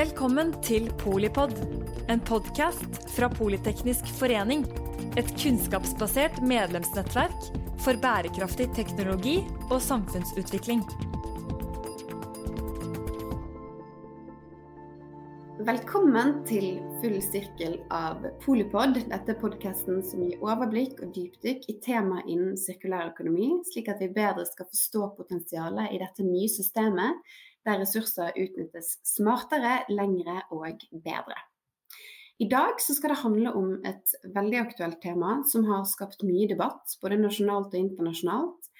Velkommen til Polipod, en podkast fra Politeknisk forening. Et kunnskapsbasert medlemsnettverk for bærekraftig teknologi og samfunnsutvikling. Velkommen til full sirkel av Polipod. Dette er podkasten som gir overblikk og dypdykk i tema innen sirkulær økonomi, slik at vi bedre skal forstå potensialet i dette nye systemet der ressurser utnyttes smartere, lengre og bedre. I dag skal det handle om et veldig aktuelt tema som har skapt mye debatt, både nasjonalt og internasjonalt.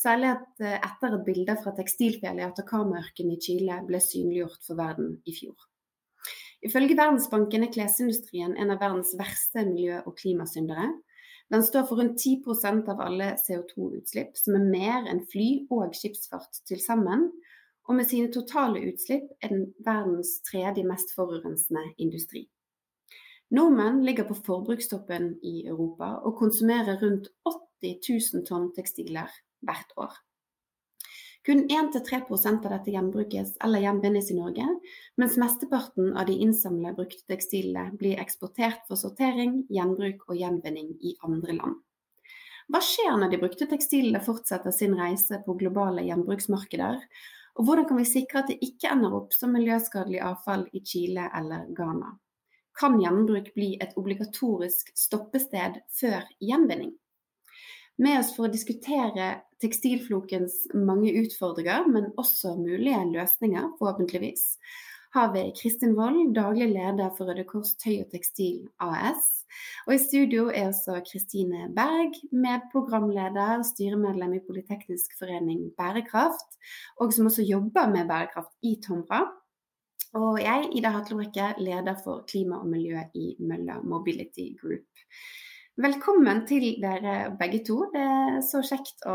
Særlig at etter at bilder fra tekstilfjellet i Atacama-ørkenen i Chile ble synliggjort for verden i fjor. Ifølge Verdensbanken er klesindustrien en av verdens verste miljø- og klimasyndere. Den står for rundt 10% av alle CO2-utslipp, som er mer enn fly og skipsfart til sammen, og med sine totale utslipp er den verdens tredje mest forurensende industri. Nordmenn ligger på forbrukstoppen i Europa og konsumerer rundt 80 000 tonn tekstiler hvert år. Kun 1-3% av dette gjenbrukes eller gjenvinnes i Norge, mens mesteparten av de innsamlede brukte tekstilene blir eksportert for sortering, gjenbruk og gjenvinning i andre land. Hva skjer når de brukte tekstilene fortsetter sin reise på globale gjenbruksmarkeder, og hvordan kan vi sikre at det ikke ender opp som miljøskadelig avfall i Chile eller Ghana? Kan gjenbruk bli et obligatorisk stoppested før gjenvinning? Med oss for å diskutere tekstilflokens mange utfordringer, men også mulige løsninger, forhåpentligvis, har vi Kristin Wold, daglig leder for Røde Kors Tøy og Tekstil AS. Og i studio er også Kristine Berg, medprogramleder og styremedlem i Politeknisk forening Bærekraft, og som også jobber med bærekraft i Tomra. Og jeg, Ida Hatlebrekke, leder for klima og miljø i Mølla Mobility Group. Velkommen til dere begge to. Det er så kjekt å,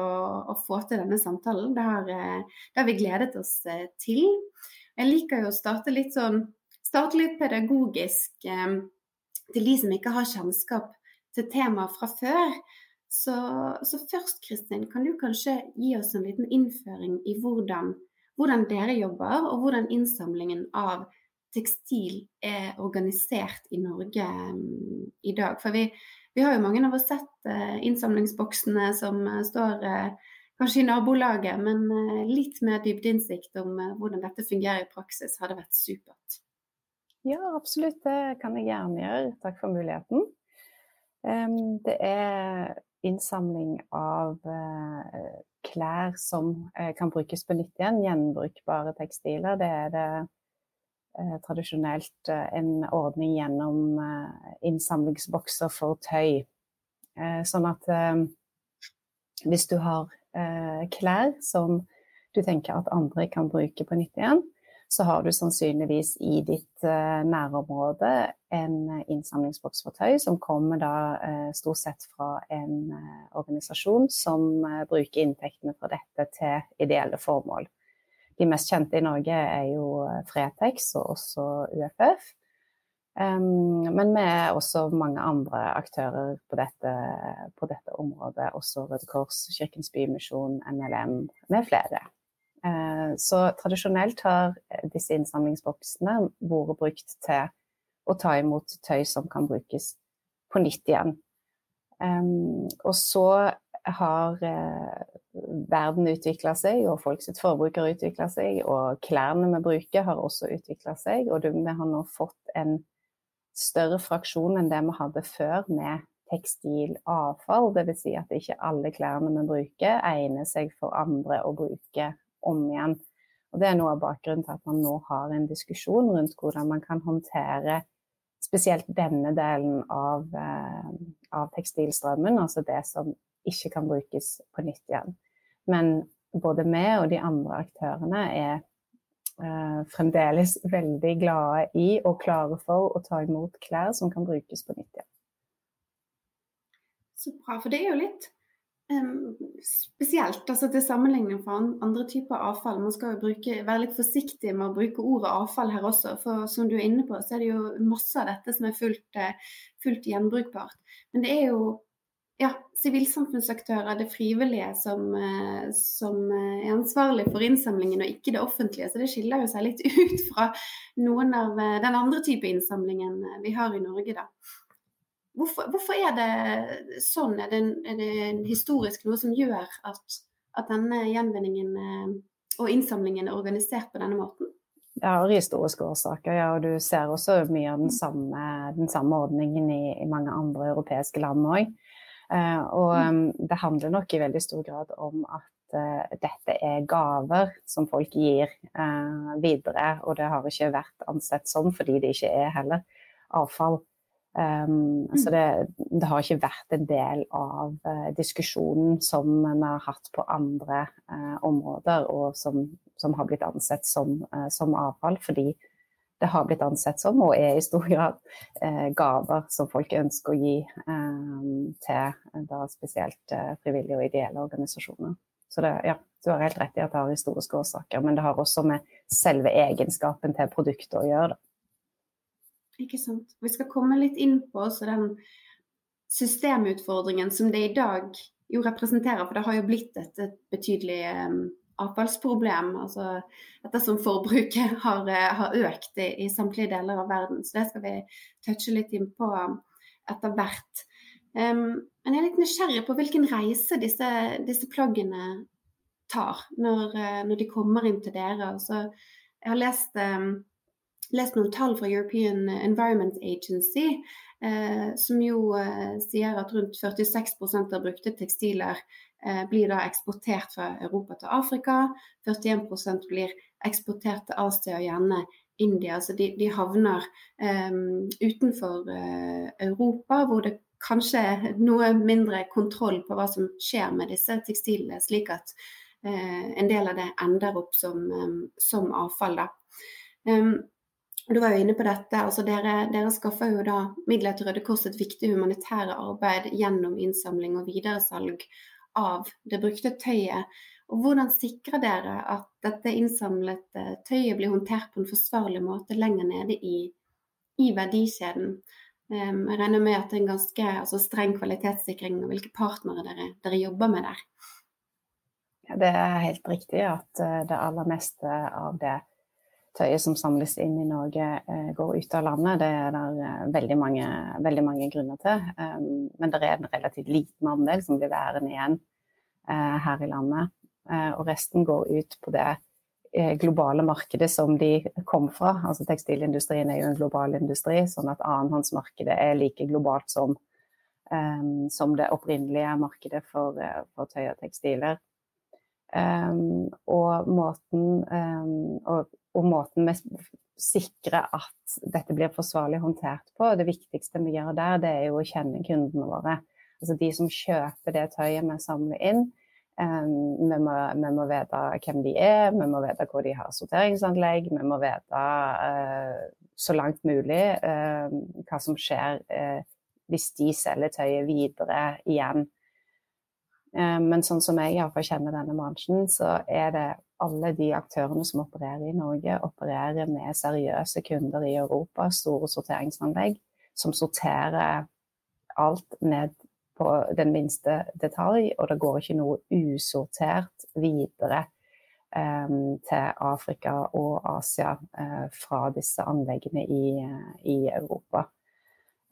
å få til denne samtalen. Det har, det har, vi gledet oss eh, til. Jeg liker jo å starte litt sånn starte litt pedagogisk. Eh, til de som ikke har kjennskap til temaet fra før. Så, så, først, Kristin, kan du kanskje gi oss en liten innføring i hvordan, hvordan dere jobber, og hvordan innsamlingen av tekstil er organisert i Norge i dag. For vi, vi, har jo mange av oss sett uh, innsamlingsboksene som uh, står uh, kanskje i nabolaget, men litt mer dybdeinnsikt om hvordan dette fungerer i praksis hadde vært supert. Ja, absolutt. Det kan jeg gjerne gjøre. Takk for muligheten. Det er innsamling av eh, klær som eh, kan brukes på nytt igjen. Gjenbrukbare tekstiler. Det er det eh, tradisjonelt en ordning gjennom innsamlingsbokser for tøy. Sånn at hvis du har klær som du tenker at andre kan bruke på nytt igjen, så har du sannsynligvis i ditt uh, nærområde en innsamlingsboks for tøy som kommer da uh, stort sett fra en organisasjon som bruker inntektene fra dette til ideelle formål. De mest kjente i Norge er jo Fretex og også UFF. Men vi er også mange andre aktører på dette, på dette området. Også Røde Kors, Kirkens Bymisjon, NLM med flere. Eh, så tradisjonelt har disse innsamlingsboksene vært brukt til å ta imot tøy som kan brukes på nytt igjen. Og så har eh, verden utvikla seg, og folks forbruk har utvikla seg, og klærne vi bruker har også utvikla seg. Og vi har nå fått en større fraksjon enn det vi hadde før med tekstilavfall. Dvs. Si at ikke alle klærne vi bruker egner seg for andre å bruke om igjen. Og Det er noe av bakgrunnen til at man nå har en diskusjon rundt hvordan man kan håndtere spesielt denne delen av, eh, av tekstilstrømmen, altså det som ikke kan brukes på nytt igjen. Men både vi og de andre aktørene er eh, fremdeles veldig glade i og klare for å ta imot klær som kan brukes på nytt igjen. Så bra, for det er jo litt spesielt altså til sammenligning for andre typer avfall. Man skal jo bruke, være litt forsiktig med å bruke ordet avfall her også. For som du er inne på, så er det jo masse av dette som er fullt, eh, fullt gjenbrukbart. Men det er jo ja, sivilsamfunnsaktører, det frivillige, som, eh, som, er ansvarlig for innsamlingen, og ikke det offentlige. Så det skiller jo seg litt ut fra noen av den andre type innsamlingen vi har i Norge, da. Hvorfor, hvorfor er det sånn? Er det, er det, historisk noe som gjør at, at denne gjenvinningen og innsamlingen er organisert på denne måten? Det har historiske årsaker, ja. Og du ser også mye av den samme, den samme ordningen i, i, mange andre europeiske land òg. Uh, og um, det handler nok i veldig stor grad om at uh, dette er gaver som folk gir videre. Og det har ikke vært ansett sånn fordi det ikke er heller avfall. Um, så det, det, har ikke vært en del av uh, diskusjonen som vi har hatt på andre uh, områder, og som, som, har blitt ansett som, uh, som, avfall, fordi det har blitt ansett som, og er i stor grad, gaver som folk ønsker å gi um, til da spesielt frivillige og ideelle organisasjoner. Så det, ja, du har helt rett i at det har historiske årsaker, men det har også med selve egenskapen til produktet å gjøre. det. Ikke sant. Vi skal komme litt inn på også den systemutfordringen som det i dag jo representerer, for det har jo blitt et, et betydelig um, avfallsproblem. Altså ettersom forbruket har, eh, har økt i, i, samtlige deler av verden. Så det skal vi touche litt inn på etter hvert. Um, men jeg er litt nysgjerrig på hvilken reise disse, disse plaggene tar når, eh, når, de kommer inn til dere. Altså, jeg har lest um, lest noen tall fra European Environment Agency, eh, som jo eh, sier at rundt 46% av brukte tekstiler eh, blir da eksportert fra Europa til Afrika. 41% blir eksportert til Asia og gjerne India. Så de, de havner eh, utenfor eh, Europa, hvor det kanskje er noe mindre kontroll på hva som skjer med disse tekstilene, slik at eh, en del av det ender opp som, som avfall. da. Um, du var jo inne på dette. altså Dere, dere skaffer jo da midler til Røde Kors et viktig humanitære arbeid gjennom innsamling og videresalg av det brukte tøyet. Og Hvordan sikrer dere at dette innsamlede tøyet blir håndtert på en forsvarlig måte lenger nede i, i verdikjeden? Um, jeg regner med at det er en ganske altså streng kvalitetssikring og hvilke partnere dere, dere jobber med der. Ja, det er helt riktig at eh, det aller meste av det tøyet som samles inn i Norge, eh, går ut av landet. Det er det eh, veldig veldig mange grunner til. Um, men det er en relativt liten andel som blir værende igjen eh, her i landet. Og resten går ut på det globale markedet som de kom fra. Altså Tekstilindustrien er jo en global industri, sånn at annenhåndsmarkedet er like globalt som, um, som det opprinnelige markedet for, for tøy og tekstiler. Um, og måten um, og og måten vi sikrer at dette blir forsvarlig håndtert på. Det viktigste vi gjør der, det er jo å kjenne kundene våre. Altså de som kjøper det tøyet vi samler inn. Um, vi, må, vi, må, vite hvem de er, vi må vite hvor de har sorteringsanlegg. Vi må vite uh, så langt mulig uh, hva som skjer uh, hvis de selger tøyet videre igjen. Men sånn som jeg iallfall kjenner denne bransjen, så er det alle de aktørene som opererer i Norge, opererer med seriøse kunder i Europa, store sorteringsanlegg, som sorterer alt ned på den minste detalj, og det går ikke noe usortert videre um, til Afrika og Asia uh, fra disse anleggene i, i Europa.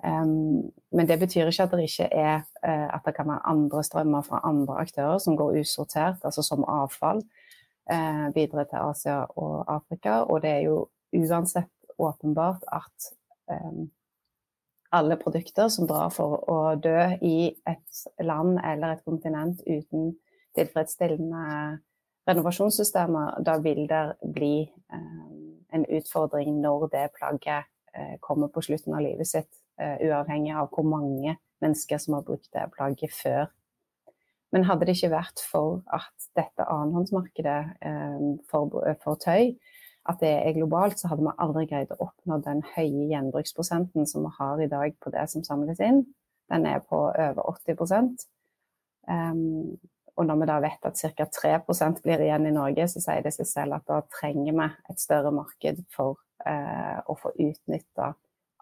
Um, men det betyr ikke at det ikke er uh, at det kan være andre strømmer fra andre aktører som går usortert, altså som avfall uh, videre til Asia og Afrika. Og det er jo uansett åpenbart at um, alle produkter som drar for å dø i et land eller et kontinent uten tilfredsstillende renovasjonssystemer, da vil det bli um, en utfordring når det plagget uh, kommer på slutten av livet sitt, uavhengig av hvor mange mennesker som har brukt det plagget før men hadde det ikke vært for at dette annenhåndsmarkedet eh, for, for, tøy, at det er globalt, så hadde vi aldri greid å oppnå den høye gjenbruksprosenten som vi har i dag på det som samles inn. Den er på over 80 um, ehm, Og når vi da vet at ca. 3 blir igjen i Norge, så sier det seg selv at da trenger vi et større marked for uh, å få utnytta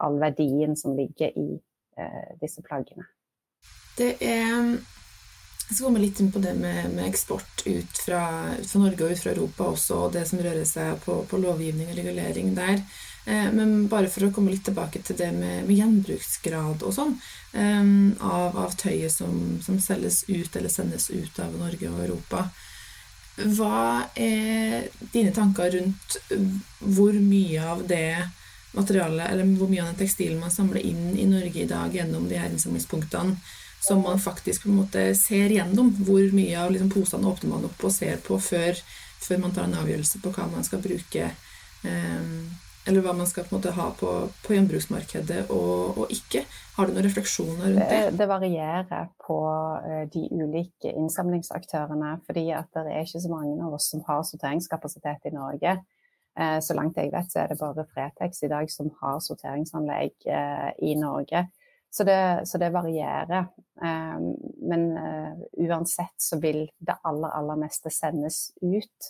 all verdien som ligger i eh, disse plaggene. Det er jeg skal komme litt inn på det med, med eksport ut fra, ut fra, Norge og ut fra Europa også, og det som rører seg på, på lovgivning og regulering der. Eh, men bare for å komme litt tilbake til det med, med gjenbruksgrad og sånn, eh, av, av, tøyet som, som, selges ut eller sendes ut av Norge og Europa. Hva er dine tanker rundt hvor mye av det materialet, eller hvor mye av den tekstilen man samler inn i Norge i dag gjennom de her innsamlingspunktene, som man faktisk på en måte ser gjennom. Hvor mye av liksom, posene åpner man opp og ser på før, før, man tar en avgjørelse på hva man skal bruke. Um, eller hva man skal på en måte ha på, på gjenbruksmarkedet og, og, ikke. Har du noen refleksjoner rundt det? Det, varierer på uh, de ulike innsamlingsaktørene. fordi at det er ikke så mange av oss som har sorteringskapasitet i Norge. Uh, så langt jeg vet, så er det bare Fretex i dag som har sorteringsanlegg uh, i Norge. Så det, så det varierer. Um, men uansett så vil det aller, aller meste sendes ut.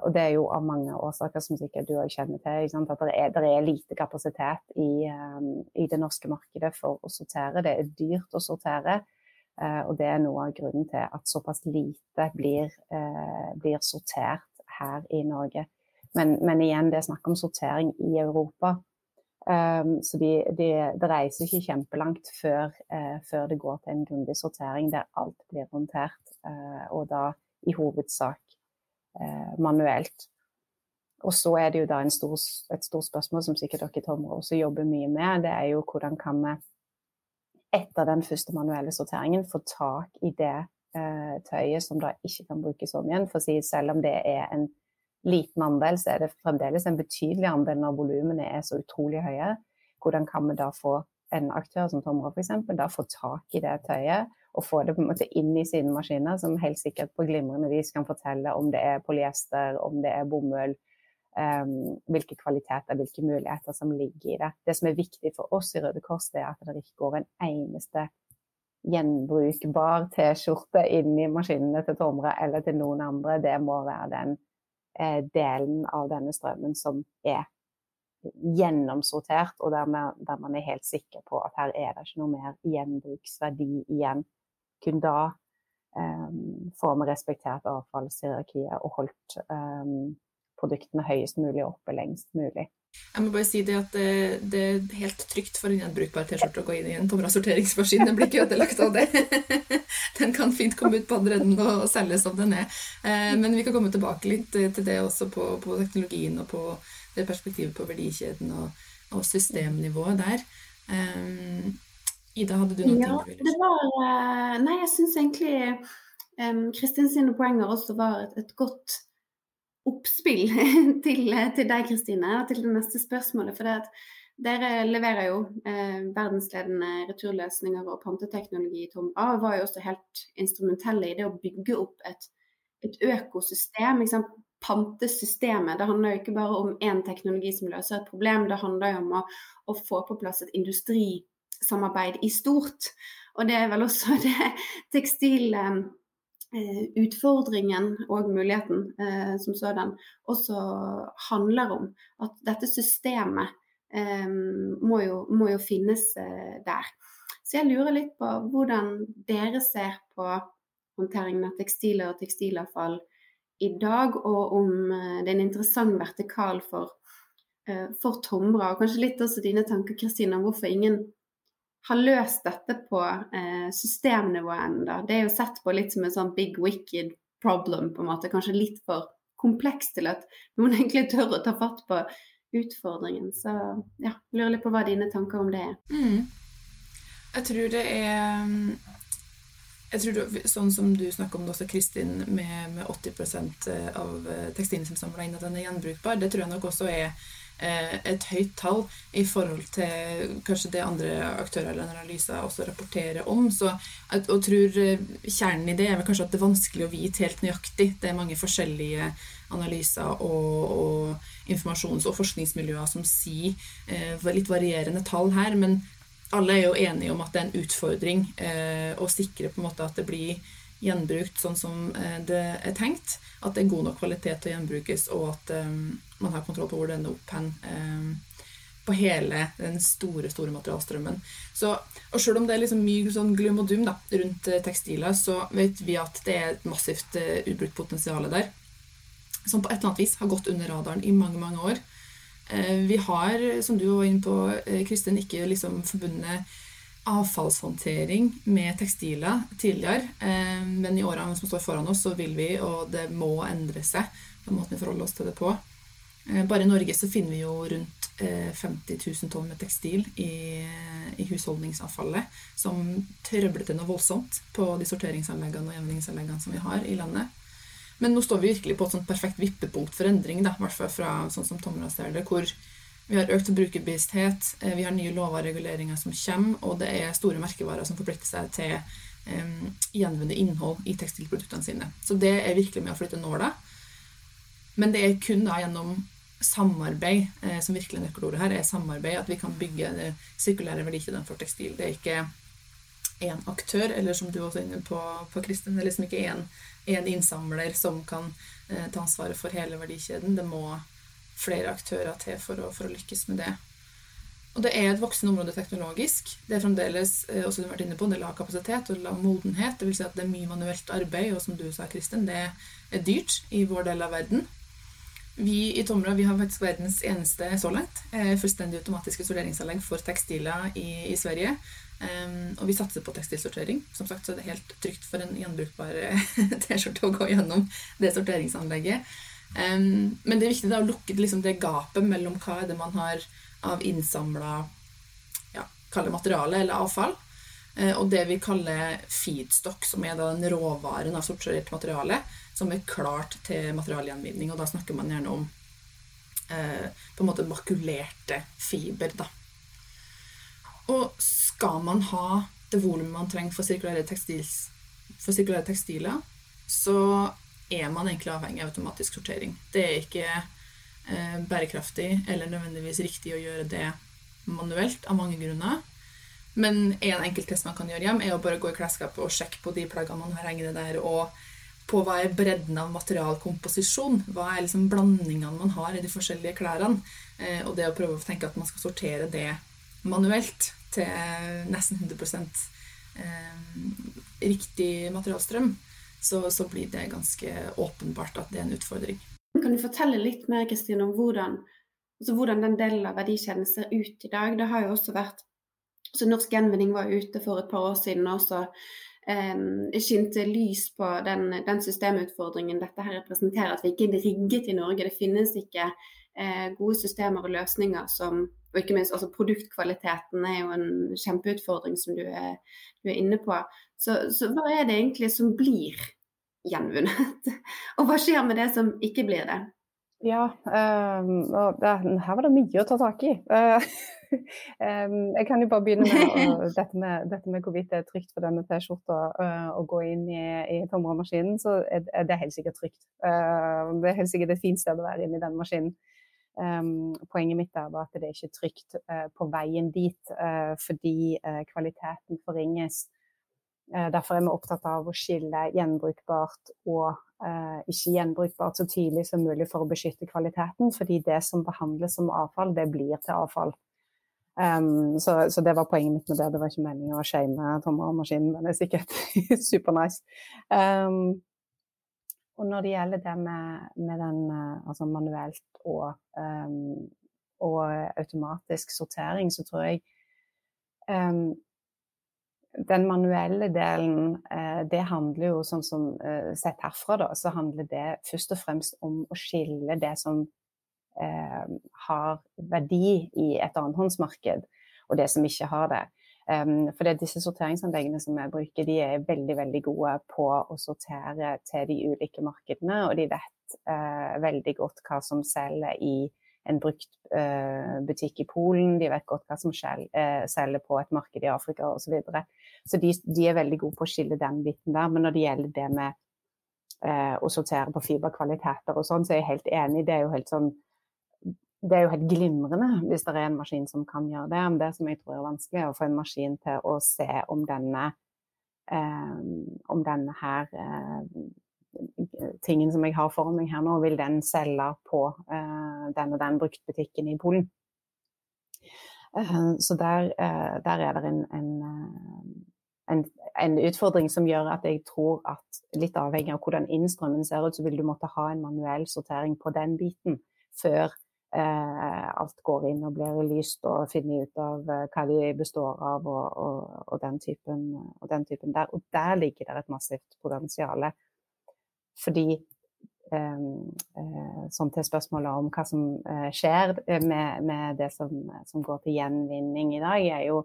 Og det er jo av mange årsaker som sikkert du òg kjenner til. At det er, det er, lite kapasitet i, i, det norske markedet for å sortere. Det er dyrt å sortere. Og det er noe av grunnen til at såpass lite blir, blir sortert her i Norge. Men, men igjen, det er snakk om sortering i Europa. Um, så de, de, det reiser ikke kjempelangt før, uh, før, det går til en grundig sortering der alt blir håndtert, uh, og da i hovedsak uh, manuelt. Og så er det jo da stor, et stort spørsmål som sikkert dere i Tomre også jobber mye med, det er jo hvordan kan vi etter den første manuelle sorteringen få tak i det tøyet som da ikke kan brukes om igjen. For si selv om det er en liten andel, så er det fremdeles en betydelig andel når volumene er så utrolig høye. Hvordan kan vi da få en aktør som Tomra f.eks. da få tak i det tøyet og få det på en måte inn i sine maskiner, som helt sikkert på glimrende vis kan fortelle om det er polyester, om det er bomull, um, hvilke kvaliteter, hvilke muligheter som ligger i det. Det som er viktig for oss i Røde Kors, det er at det ikke går en eneste gjenbrukbar T-skjorte inn i maskinene til Tomre eller til noen andre. Det må være den Eh, delen av denne strømmen som er gjennomsortert, og der man, der man, er helt sikker på at her er det ikke noe mer gjenbruksverdi igjen. Kun da eh, får vi respektert avfallshierarkiet og holdt eh, produktene høyest mulig oppe lengst mulig. Jeg må bare si det at det, det er helt trygt for en gjenbrukbar T-skjorte å gå inn i en Tomra sorteringsmaskin. Den blir ikke ødelagt av det. Den kan fint komme ut på andre enden og selges som den er. Eh, men vi kan komme tilbake litt til det også på, på teknologien og på det perspektivet på verdikjeden og, og systemnivået der. Um, Ida, hadde du noen ja, du det var, Nei, jeg syns egentlig Kristin um, sine poenger også var et, et godt oppspill til, til deg, Kristine, til det neste spørsmålet. For det at dere leverer jo eh, verdensledende returløsninger og panteteknologi i Tom A. Og var jo også helt instrumentelle i det å bygge opp et, et økosystem. Liksom, pantesystemet. Det handler jo ikke bare om én teknologi som løser et problem, det handler jo om å, å få på plass et industrisamarbeid i stort. Og det er vel også det tekstil Eh, utfordringen og muligheten eh, som sådan også handler om. At dette systemet eh, må, jo, må, jo, finnes eh, der. Så jeg lurer litt på hvordan dere ser på håndteringen av tekstiler og tekstilavfall i dag, og om eh, det er en interessant vertikal for, eh, for Tomra. Og kanskje litt også dine tanker Kristine, om hvorfor ingen har løst dette på eh, systemnivå ennå. Det er jo sett på litt som en sånn big wicked problem, på en måte. Kanskje litt for komplekst til at noen egentlig tør å ta fatt på utfordringen. Så ja, lurer litt på hva dine tanker om det er. Mm. Jeg tror det er jeg tror det, Sånn som du snakker om det også, Kristin, med, med 80% av tekstilen som samler inn, at den er gjenbrukbar, det tror jeg nok også er Eh, et høyt tall i forhold til kanskje det andre aktører eller analyser også rapporterer om. Så og tror eh, kjernen i det er vel kanskje at det er vanskelig å vite helt nøyaktig. Det er mange forskjellige analyser og, og informasjons- og forskningsmiljøer som sier eh, litt varierende tall her. Men alle er jo enige om at det er en utfordring eh, å sikre på en måte at det blir gjenbrukt sånn som eh, det er tenkt. At det er god nok kvalitet til å gjenbrukes, og at man har kontroll på hvor det ender opp hen. Um, på hele den store store materialstrømmen. Så, og Selv om det er liksom mye sånn glum og dum da, rundt eh, tekstiler, så vet vi at det er et massivt uh, ubrukt potensial der. Som på et eller annet vis har gått under radaren i mange mange år. Uh, vi har, som du var inne på, Kristin, ikke liksom forbundet avfallshåndtering med tekstiler tidligere. Uh, men i årene som står foran oss, så vil vi, og det må endre seg, på måten vi forholder oss til det på. Bare i Norge så finner vi jo rundt 50 eh, 000 tonn med tekstil i, i husholdningsavfallet, som trøbler til noe voldsomt på de sorteringsanleggene og gjenvinningsanleggene som vi har i landet. Men nå står vi virkelig på et sånt perfekt vippepunkt for endring, i hvert fall fra sånn som Tomra ser det, hvor vi har økt brukerbevissthet, eh, vi har nye lover og reguleringer som kommer, og det er store merkevarer som forplikter seg til um, gjenvunnet innhold i tekstilproduktene sine. Så det er virkelig med å flytte nåla. Men det er kun da gjennom samarbeid eh, som virkelig er nøkkelordet her, er samarbeid. At vi kan bygge det sirkulære verdikjeden for tekstil. Det er ikke én aktør, eller som du også er inne på, på Kristin, det er liksom ikke én innsamler som kan eh, ta ansvaret for hele verdikjeden. Det må flere aktører til for å, for å, lykkes med det. Og det er et voksende område teknologisk. Det er fremdeles eh, også du har vært inne på, det lav kapasitet og lav modenhet. Det vil si at det er mye manuelt arbeid, og som du sa, Kristin, det er dyrt i vår del av verden. Vi i Tomra vi har faktisk verdens eneste så langt eh, fullstendig automatiske sorteringsanlegg for tekstiler i, i Sverige. Um, og vi satser på tekstilsortering. Som sagt så er det helt trygt for en gjenbrukbar T-skjorte å gå gjennom det sorteringsanlegget. Um, men det er viktig da, å lukke liksom, det gapet mellom hva er det man har av innsamla ja, materiale eller avfall, og det vi kaller feedstock, som er den råvaren av sortert materiale som er klart til materialgjenvinning. Og da snakker man gjerne om eh, på en måte makulerte fiber. Da. Og skal man ha det volumet man trenger for sirkulære, tekstils, for sirkulære tekstiler, så er man egentlig avhengig av automatisk sortering. Det er ikke eh, bærekraftig eller nødvendigvis riktig å gjøre det manuelt av mange grunner. Men en enkelt test man kan gjøre hjem, er å bare gå i klesskapet og sjekke på de plaggene man har hengende der, og på hva er bredden av materialkomposisjon. Hva er liksom blandingene man har i de forskjellige klærne. Eh, og det å prøve å tenke at man skal sortere det manuelt til nesten 100 eh, riktig materialstrøm, så, så, blir det ganske åpenbart at det er en utfordring. Kan du fortelle litt mer Kristine, om hvordan, altså hvordan den delen av verdikjeden ser ut i dag? Det har jo også vært så Norsk Gjenvinning var ute for et par år siden også eh, skinte lys på den, den, systemutfordringen dette her representerer. At vi ikke er rigget i Norge. Det finnes ikke eh, gode systemer og løsninger som og ikke minst altså Produktkvaliteten er jo en kjempeutfordring som du er, du er inne på. Så, så, hva er det egentlig som blir gjenvunnet? og hva skjer med det som ikke blir det? Ja, um, det, her var det mye å ta tak i. Uh, jeg kan jo bare begynne med å, dette, med dette, med hvorvidt det er trygt for denne T-skjorta uh, å gå inn i, i tomremaskinen. Så er, det helt sikkert trygt. det er helt sikkert et fint sted å være inne i den maskinen. Um, poenget mitt er at det er ikke trygt på veien dit, fordi kvaliteten forringes Eh, derfor er vi opptatt av å skille gjenbrukbart og eh, ikke gjenbrukbart så tidlig som mulig for å beskytte kvaliteten. Fordi det som behandles som avfall, det blir til avfall. Um, så, så, det var poenget mitt med det. Det var ikke meningen å shame tommelmaskinen, men det er sikkert super nice. Um, og når det gjelder det med, med den uh, altså manuelt og, um, og automatisk sortering, så tror jeg den manuelle delen, uh, det handler jo sånn som uh, sett herfra, da, så handler det først og fremst om å skille det som eh, har verdi i et annenhåndsmarked, og det som ikke har det. Um, for det, er disse sorteringsanleggene som vi bruker, de er veldig veldig gode på å sortere til de ulike markedene, og de vet uh, veldig godt hva som selger i en brukt butikk i Polen, de vet godt hva som selger, på et marked i Afrika osv. Så, videre. Så de, de, er veldig gode på å skille den biten der. Men når det gjelder det med eh, å sortere på fiberkvaliteter og sånn, så er jeg helt enig. Det er jo helt sånn det er jo helt glimrende hvis det er en maskin som kan gjøre det. Men det som jeg tror er vanskelig, er å få en maskin til å se om denne, eh, om denne her eh, tingen som jeg har foran meg her nå, vil den selge på eh, den og den bruktbutikken i Polen. Så der, der er det en, en, en, en, utfordring som gjør at jeg tror at litt avhengig av hvordan innstrømmen ser ut, så vil du måtte ha en manuell sortering på den biten før eh, alt går inn og blir lyst og finner ut av eh, hva de består av og, og, og, den typen, og, den typen, der. Og der ligger det et massivt potensial. Fordi eh, eh, sånn til spørsmålet om hva som eh, skjer med, med det som, som, går til gjenvinning i dag, er jo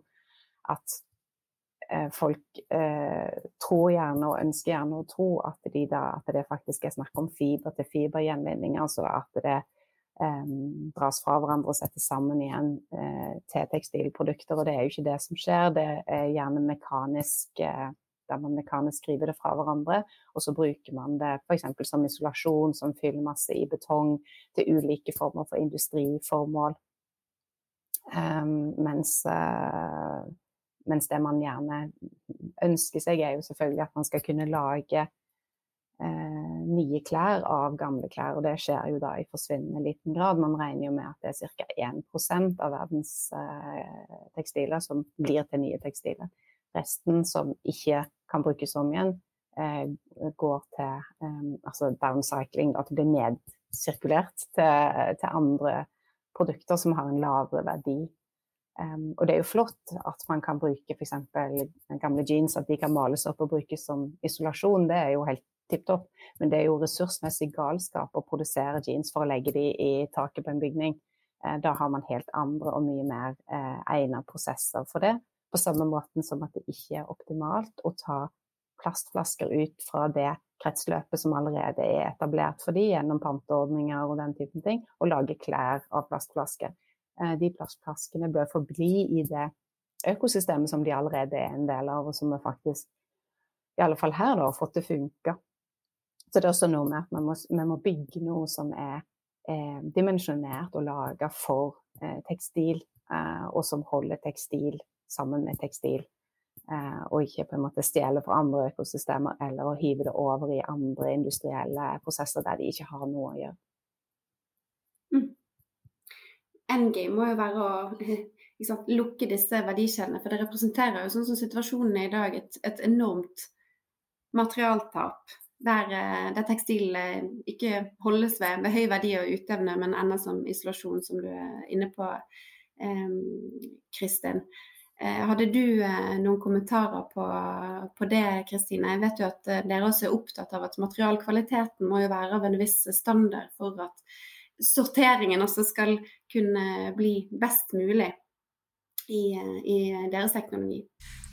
at eh, folk tror gjerne og ønsker gjerne å tro at, de da, at det faktisk er snakk om fiber til fibergjenvinning. Altså at det um, dras fra hverandre og settes sammen igjen uh, til tekstilprodukter. Og det er jo ikke det som skjer. Det er gjerne mekanisk uh, der man mekanisk skriver det fra hverandre. Og så bruker man det f.eks. som isolasjon, som fyllmasse i betong, til ulike former for industriformål. Um, mens, uh, mens, det man gjerne ønsker seg, er jo selvfølgelig at man skal kunne lage eh, nye klær av gamle klær. Og det skjer jo da i forsvinnende liten grad. Man regner jo med at det er ca. 1% av verdens eh, tekstiler som blir til nye tekstiler. Resten som ikke kan brukes om igjen, eh, går til eh, altså downcycling, at det blir nedsirkulert til, til andre produkter som har en lavere verdi. Um, og det er jo flott at man kan bruke f.eks. gamle jeans, at de kan males opp og brukes som isolasjon. Det er jo helt tipp topp. Men det er jo ressursmessig galskap å produsere jeans for å legge de i taket på en bygning. Eh, da har man helt andre og mye mer eh, egnede prosesser for det. På samme måte som at det ikke er optimalt å ta plastflasker ut fra det kretsløpet som allerede er etablert for de gjennom panteordninger og den typen ting, og lage klær av plastflasker. Eh, de plastflaskene bør forbli i det økosystemet som de allerede er en del av, og som vi faktisk, i alle fall her, da, har fått til å funke. Så det er også noe med at vi må, må bygge noe som er eh, dimensjonert og laga for eh, tekstil, eh, og som holder tekstil sammen med tekstil. Eh, og ikke på en måte stjele fra andre økosystemer eller å hive det over i andre industrielle prosesser der de ikke har noe å gjøre. Mm. Endgame må jo være å liksom, lukke disse verdikjedene, for det representerer jo sånn som situasjonen er i dag, et, et enormt materialtap der, eh, der tekstil eh, ikke holdes ved, ved høy verdi og utevne, men ender som isolasjon, som du er inne på, Kristin. Eh, hadde du noen kommentarer på, på det, Kristine? Jeg vet jo at dere også er opptatt av at materialkvaliteten må jo være av en viss standard for at sorteringen også skal kunne bli best mulig i, i deres teknologi.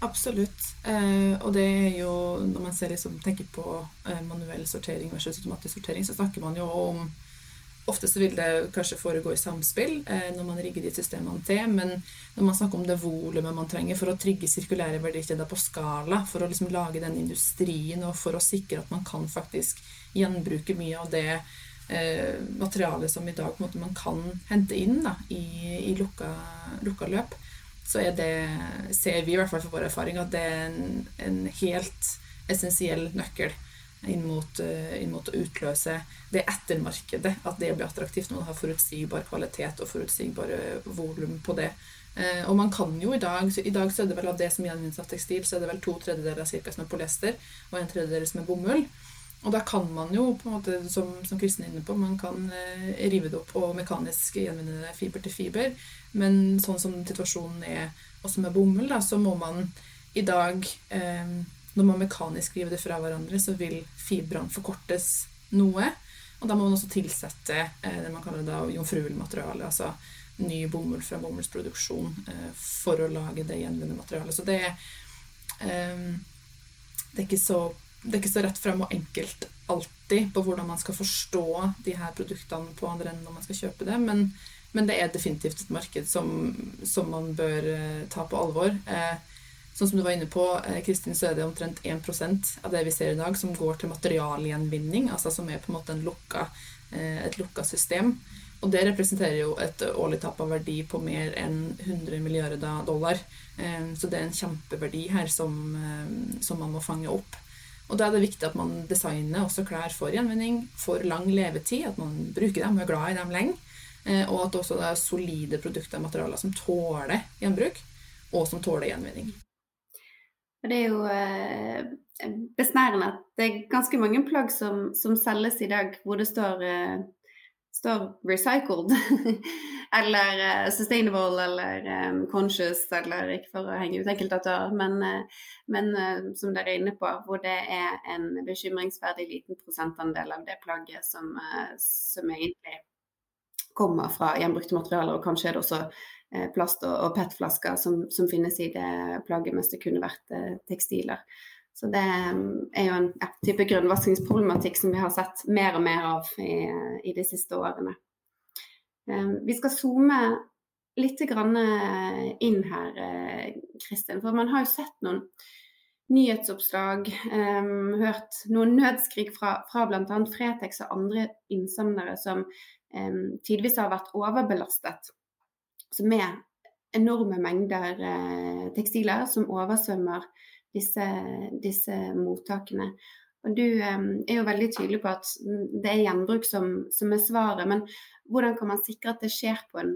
Absolutt. Eh, og det er jo Når man liksom, tenker på eh, manuell sortering versus automatisk sortering, så snakker man jo om Ofte så vil det kanskje foregå i samspill eh, når man rigger de systemene til, men når man snakker om det volumet man trenger for å trigge sirkulære verdikjeder på skala, for å liksom lage den industrien og for å sikre at man kan faktisk gjenbruke mye av det eh, materialet som i dag måte, man kan hente inn da, i, i lukka, lukka løp, så er det, ser vi i hvert fall for vår erfaring, at det er en, en helt essensiell nøkkel inn mot, uh, inn mot, å utløse det ettermarkedet. At det blir attraktivt når man har forutsigbar kvalitet og forutsigbare volum på det. Uh, og man kan jo i dag I dag så er det vel av det som gjenvinnes av tekstil, så er det vel to tredjedeler av cirka som er polyester, og en tredjedel som er bomull. Og da kan man jo, på en måte, som, som Kristin er inne på, man kan eh, rive det opp og mekanisk gjenvinne fiber til fiber. Men sånn som situasjonen er også med bomull, da, så må man i dag eh, Når man mekanisk river det fra hverandre, så vil fibrene forkortes noe. Og da må man også tilsette eh, det man kaller da jomfruelig altså ny bomull fra bomullsproduksjon, eh, for å lage det gjenvunne materialet. Så det, eh, det er ikke så det er ikke så rett frem og enkelt alltid på hvordan man skal forstå de her produktene på andre enden når man skal kjøpe det, men, men det er definitivt et marked som, som man bør uh, ta på alvor. Uh, sånn som du var inne på, uh, Kristin, så er det omtrent 1 av det vi ser i dag, som går til materialgjenvinning, altså som er på en måte en lukka, et lukka system. Og det representerer jo et årlig tap av verdi på mer enn 100 milliarder dollar. Så det er en kjempeverdi her som, som man må fange opp. Og da er det viktig at man designer også klær for gjenvinning, for lang levetid, at man bruker dem og er glad i dem lenge. og at det også er solide produkter og materialer som tåler gjenbruk, og som tåler gjenvinning. Det er jo eh, besnærende at det er ganske mange plagg som, som selges i dag hvor det står, eh, står 'recycled'. eller uh, 'sustainable' eller um, 'conscious', eller ikke for å henge ut enkeltaktører, men, uh, men uh, som dere er inne på, hvor det er en bekymringsverdig liten prosentandel av det plagget som, som egentlig kommer fra gjenbrukte materialer, og kanskje er det også plast- og, og PET-flasker som, som, finnes i det plagget, mens det kunne vært tekstiler. Så det er jo en ja, type grunnvaskingsproblematikk som vi har sett mer og mer av i, i de siste årene. Ehm, vi skal zoome litt eh, inn her, eh, Kristin. For man har jo sett noen nyhetsoppslag, ehm, hørt noen nødskrik fra, fra bl.a. Fretex og andre innsamlere som ehm, tidvis har vært overbelastet. Så med enorme mengder eh, tekstiler som oversvømmer disse, disse mottakene. Og Du er jo veldig tydelig på at det er gjenbruk som, som er svaret. Men hvordan kan man sikre at det skjer på en,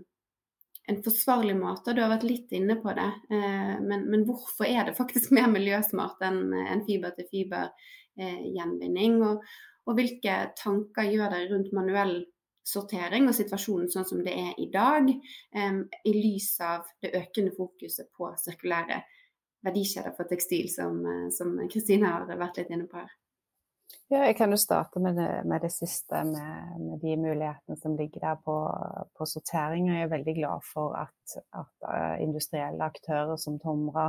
en forsvarlig måte? Du har vært litt inne på det. Eh, men, men, hvorfor er det faktisk mer miljøsmart enn en fiber-til-fiber-gjenvinning? Eh, og, og, hvilke tanker gjør dere rundt manuell sortering og situasjonen sånn som det er i dag, um, i lys av det økende fokuset på sirkulære verdikjeder for tekstil, som Kristine har vært litt inne på her? Ja, jeg kan jo starte med det, med det siste, med, med, de mulighetene som ligger der på, på sortering. Jeg er veldig glad for at, at uh, industrielle aktører som Tomra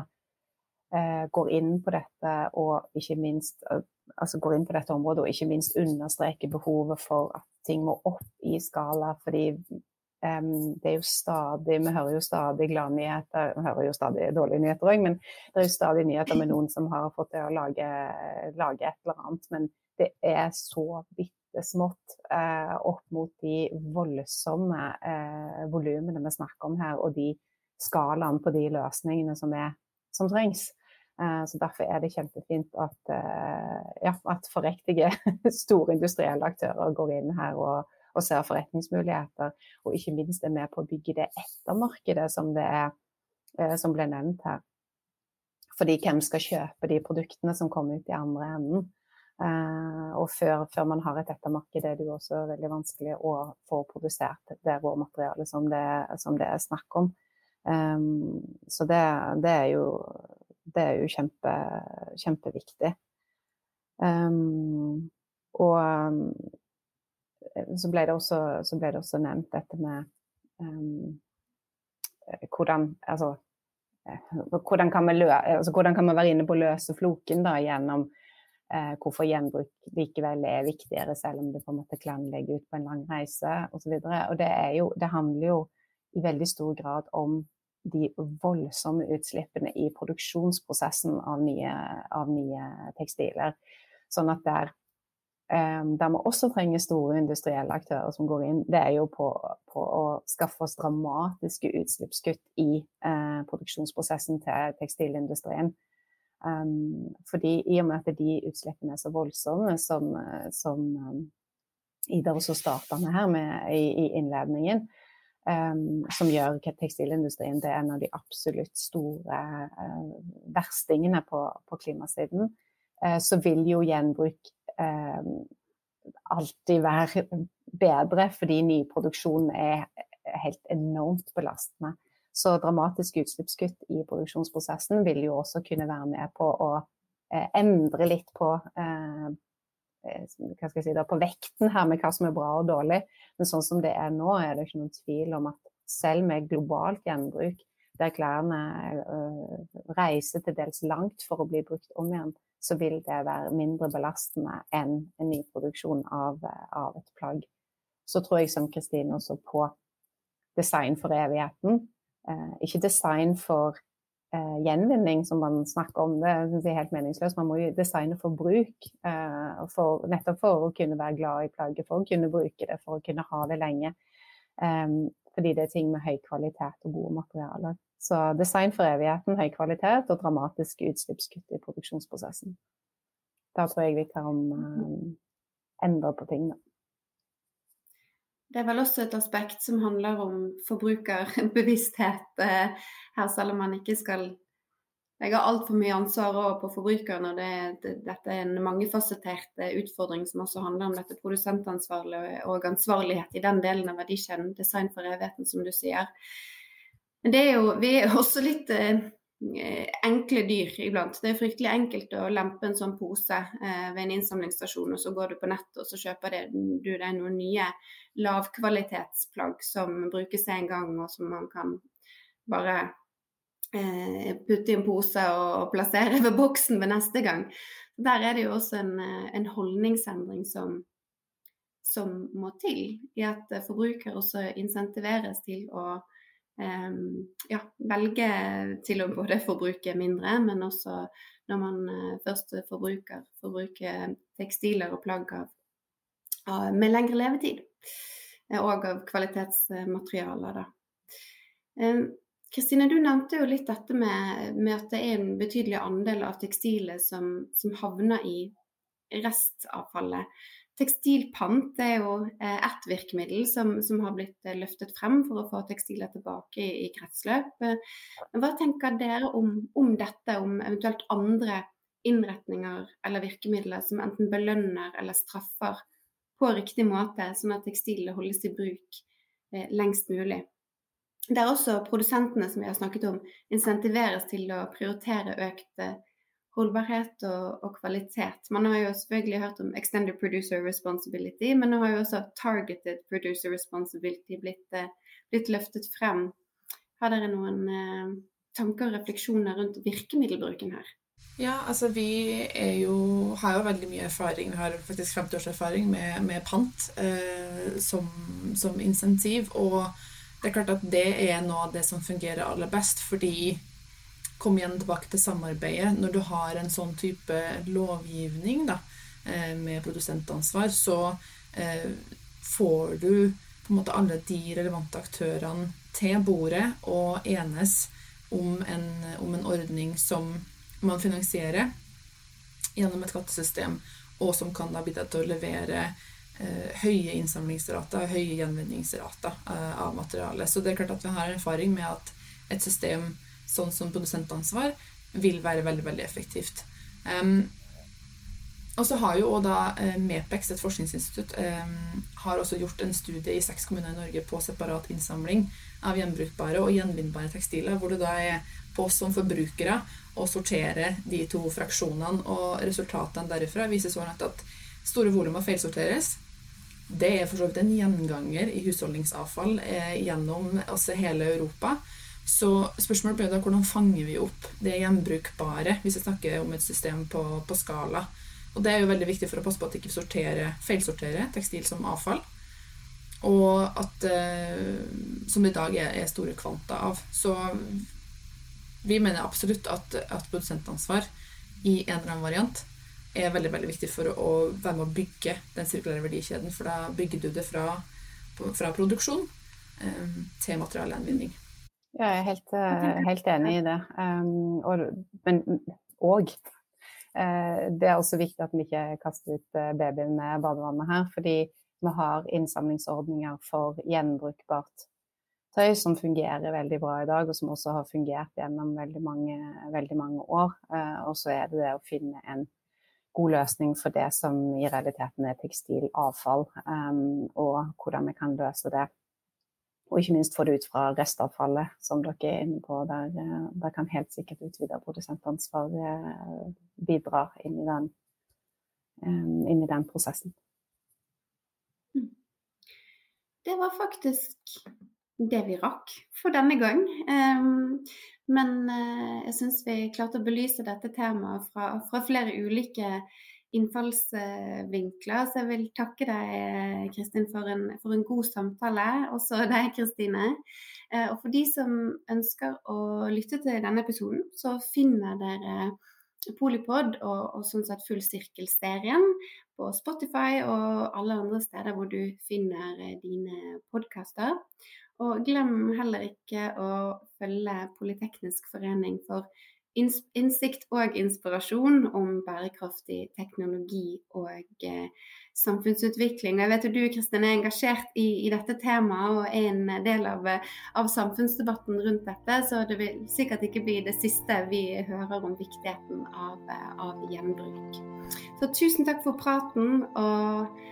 eh, går inn på dette og ikke minst uh, altså går inn på dette området og ikke minst understreker behovet for at ting må opp i skala. fordi det er jo stadig, Vi hører jo stadig gladnyheter, vi hører jo stadig dårlige nyheter òg, men det er jo stadig nyheter med noen som har fått til å lage, lage et eller annet. men det er så bitte smått eh, opp mot de voldsomme eh, volumene vi snakker om her, og de skalaen på de løsningene som, er, som trengs. Eh, så Derfor er det kjempefint at, eh, ja, at forriktige store industrielle aktører går inn her og, og, ser forretningsmuligheter, og ikke minst er med på å bygge det ettermarkedet som, det er, eh, som ble nevnt her. Fordi hvem skal kjøpe de produktene som kommer ut i andre enden? Uh, og før, før, man har et ettermarked, er det jo også veldig vanskelig å få produsert det råmaterialet som, som det, er snakk om. Um, så det, det, er jo, det er jo kjempe, kjempeviktig. Um, og så, ble også, så, ble det også, nevnt dette med hvordan Altså hvordan kan, lø, altså hvordan kan, man være inne på å løse floken da, gjennom eh, hvorfor gjenbruk likevel er viktigere, selv om det på en måte kan legge ut på en lang reise osv. Og, det, det handler jo i veldig stor grad om de voldsomme utslippene i produksjonsprosessen av nye, av nye tekstiler. Sånn at der, um, der vi også trenger store industrielle aktører som går inn, det er jo på, på å skaffe oss dramatiske utslippskutt i uh, produksjonsprosessen til tekstilindustrien. Um, fordi i og med at de utslippene er så voldsomme som, som um, Ida også starta med her med, i, i, innledningen, um, som gjør tekstilindustrien til en av de absolutt store uh, verstingene på, på klimasiden, uh, så vil jo gjenbruk alltid være bedre, fordi nyproduksjonen er helt enormt belastende. Så dramatiske utslippskutt i produksjonsprosessen vil jo også kunne være med på å eh, endre litt på, eh, eh si da, på vekten her med hva som er bra og dårlig. Men sånn som det er nå, er det ikke noen tvil om at selv med globalt gjenbruk, der klærne reiser til dels langt for å bli brukt om igjen, så vil det være mindre belastende enn en ny produksjon av, av et plagg. Så tror jeg som Kristine også på design for evigheten. Eh, ikke design for eh, gjenvinning, som man snakker om. Det syns jeg er helt meningsløst. Man må jo designe for bruk. Eh, for, nettopp for å kunne være glad i plagget, for å kunne bruke det, for å kunne ha det lenge. fordi det er ting med høy kvalitet og gode materialer. Så design for evigheten, høy kvalitet og dramatiske utslippskutt i produksjonsprosessen. Da tror jeg vi kan endre på ting, da. Det er vel også et aspekt som handler om forbrukerbevissthet eh, her, selv om man ikke skal legge altfor mye ansvar over på forbrukerne. Det, det, dette er en mangefasettert utfordring som også handler om dette produsentansvaret og ansvarlighet i den delen av verdikjeden. Design for evigheten, som du sier. Men er jo, vi er også litt eh, enkle dyr iblant. Det er fryktelig enkelt å lempe en sånn pose eh, ved en innsamlingsstasjon, og så går du på nettet og så kjøper det, du deg noen nye lavkvalitetsplagg som brukes en gang, og som man kan bare eh, putte i en pose og, plassere ved boksen ved neste gang. Der er det jo også en, eh, en holdningsendring som, som må til, i at forbrukere også insentiveres til å ja, velge til å både forbruke mindre, men også når man eh, først forbruker, forbruke tekstiler og plagg av, av, med lengre levetid. Eh, og av kvalitetsmaterialer, da. Ehm, Kristine, du nevnte jo litt dette med, med, at det er en betydelig andel av tekstilet som, som havner i restavfallet. Tekstilpant er jo eh, ett virkemiddel som, som, har blitt eh, løftet frem for å få tekstiler tilbake i, i kretsløp. Hva tenker dere om, om, dette, om eventuelt andre innretninger eller virkemidler som enten belønner eller straffer på riktig måte, sånn at tekstilene holdes i bruk eh, lengst mulig? Der også produsentene som vi har snakket om, insentiveres til å prioritere økt holdbarhet og, og, kvalitet. Man har jo selvfølgelig hørt om extended producer responsibility, men nå har jo også targeted producer responsibility blitt, eh, blitt løftet frem. Har dere noen eh, tanker og refleksjoner rundt virkemiddelbruken her? Ja, altså vi jo, har jo veldig mye erfaring, vi har faktisk 50 års erfaring med, med pant eh, som, som insentiv. Og det er klart at det er av det som fungerer aller best, fordi komme igjen tilbake til samarbeidet. Når du har en sånn type lovgivning da, eh, med produsentansvar, så eh, får du på en måte alle de relevante aktørene til bordet og enes om en, om en ordning som man finansierer gjennom et skattesystem, og som kan da bidra til å levere eh, høye innsamlingsrater, og høye gjenvinningsrater av materialet. Så det er klart at vi har erfaring med at et system sånn som produsentansvar, vil være veldig, veldig effektivt. Um, og så har jo da uh, MEPEX, et forskningsinstitutt, har også gjort en studie i seks kommuner i Norge på separat innsamling av gjenbrukbare og gjenvinnbare tekstiler, hvor det da er på oss som forbrukere å sortere de to fraksjonene. Og resultatene derifra viser så langt at store volumer feilsorteres. Det er for så vidt en gjenganger i husholdningsavfall eh, gjennom hele Europa. Så spørsmålet ble da hvordan fanger vi opp det gjenbrukbare, hvis vi snakker om et system på, på, skala. Og det er jo veldig viktig for å passe på at vi ikke sorterer, feilsorterer tekstil som avfall. Og at eh, Som i dag er, er, store kvanta av. Så vi mener absolutt at, at produsentansvar i en eller annen variant er veldig veldig viktig for å være med å bygge den sirkulære verdikjeden. For da bygger du det fra, fra produksjon eh, til materialgjenvinning. Ja, jeg er helt, eh, helt enig i det. Um, og, men òg uh, Det er også viktig at vi ikke kaster ut eh, babyen med badevannet her. Fordi vi har innsamlingsordninger for gjenbrukbart tøy som fungerer veldig bra i dag, og som også har fungert gjennom veldig mange, veldig mange år. Uh, og så er det det å finne en god løsning for det som i realiteten er tekstilavfall, um, og hvordan vi kan løse det og ikke minst få det ut fra restavfallet, som dere er inne på. Der, eh, der kan helt sikkert utvida produsentansvar eh, bidra inn i den, eh, inn i den prosessen. Mm. Det var faktisk det vi rakk for denne gang. Men jeg syns vi klarte å belyse dette temaet fra, fra flere ulike innfallsvinkler. Så jeg vil takke deg, Kristin, for en, for en god samtale. Også deg, Kristine. Eh, og for de som ønsker å lytte til denne episoden, så finner dere Polipod og, og sånn sett Full sirkel-serien på Spotify og alle andre steder hvor du finner eh, dine podkaster. Og glem heller ikke å følge Politeknisk forening for innsikt og inspirasjon om bærekraftig teknologi og eh, samfunnsutvikling. Jeg vet at du Kristin, er engasjert i, i, dette temaet og er en del av, av, samfunnsdebatten rundt dette, så det vil sikkert ikke bli det siste vi hører om viktigheten av, av gjenbruk. Så tusen takk for praten, og eh,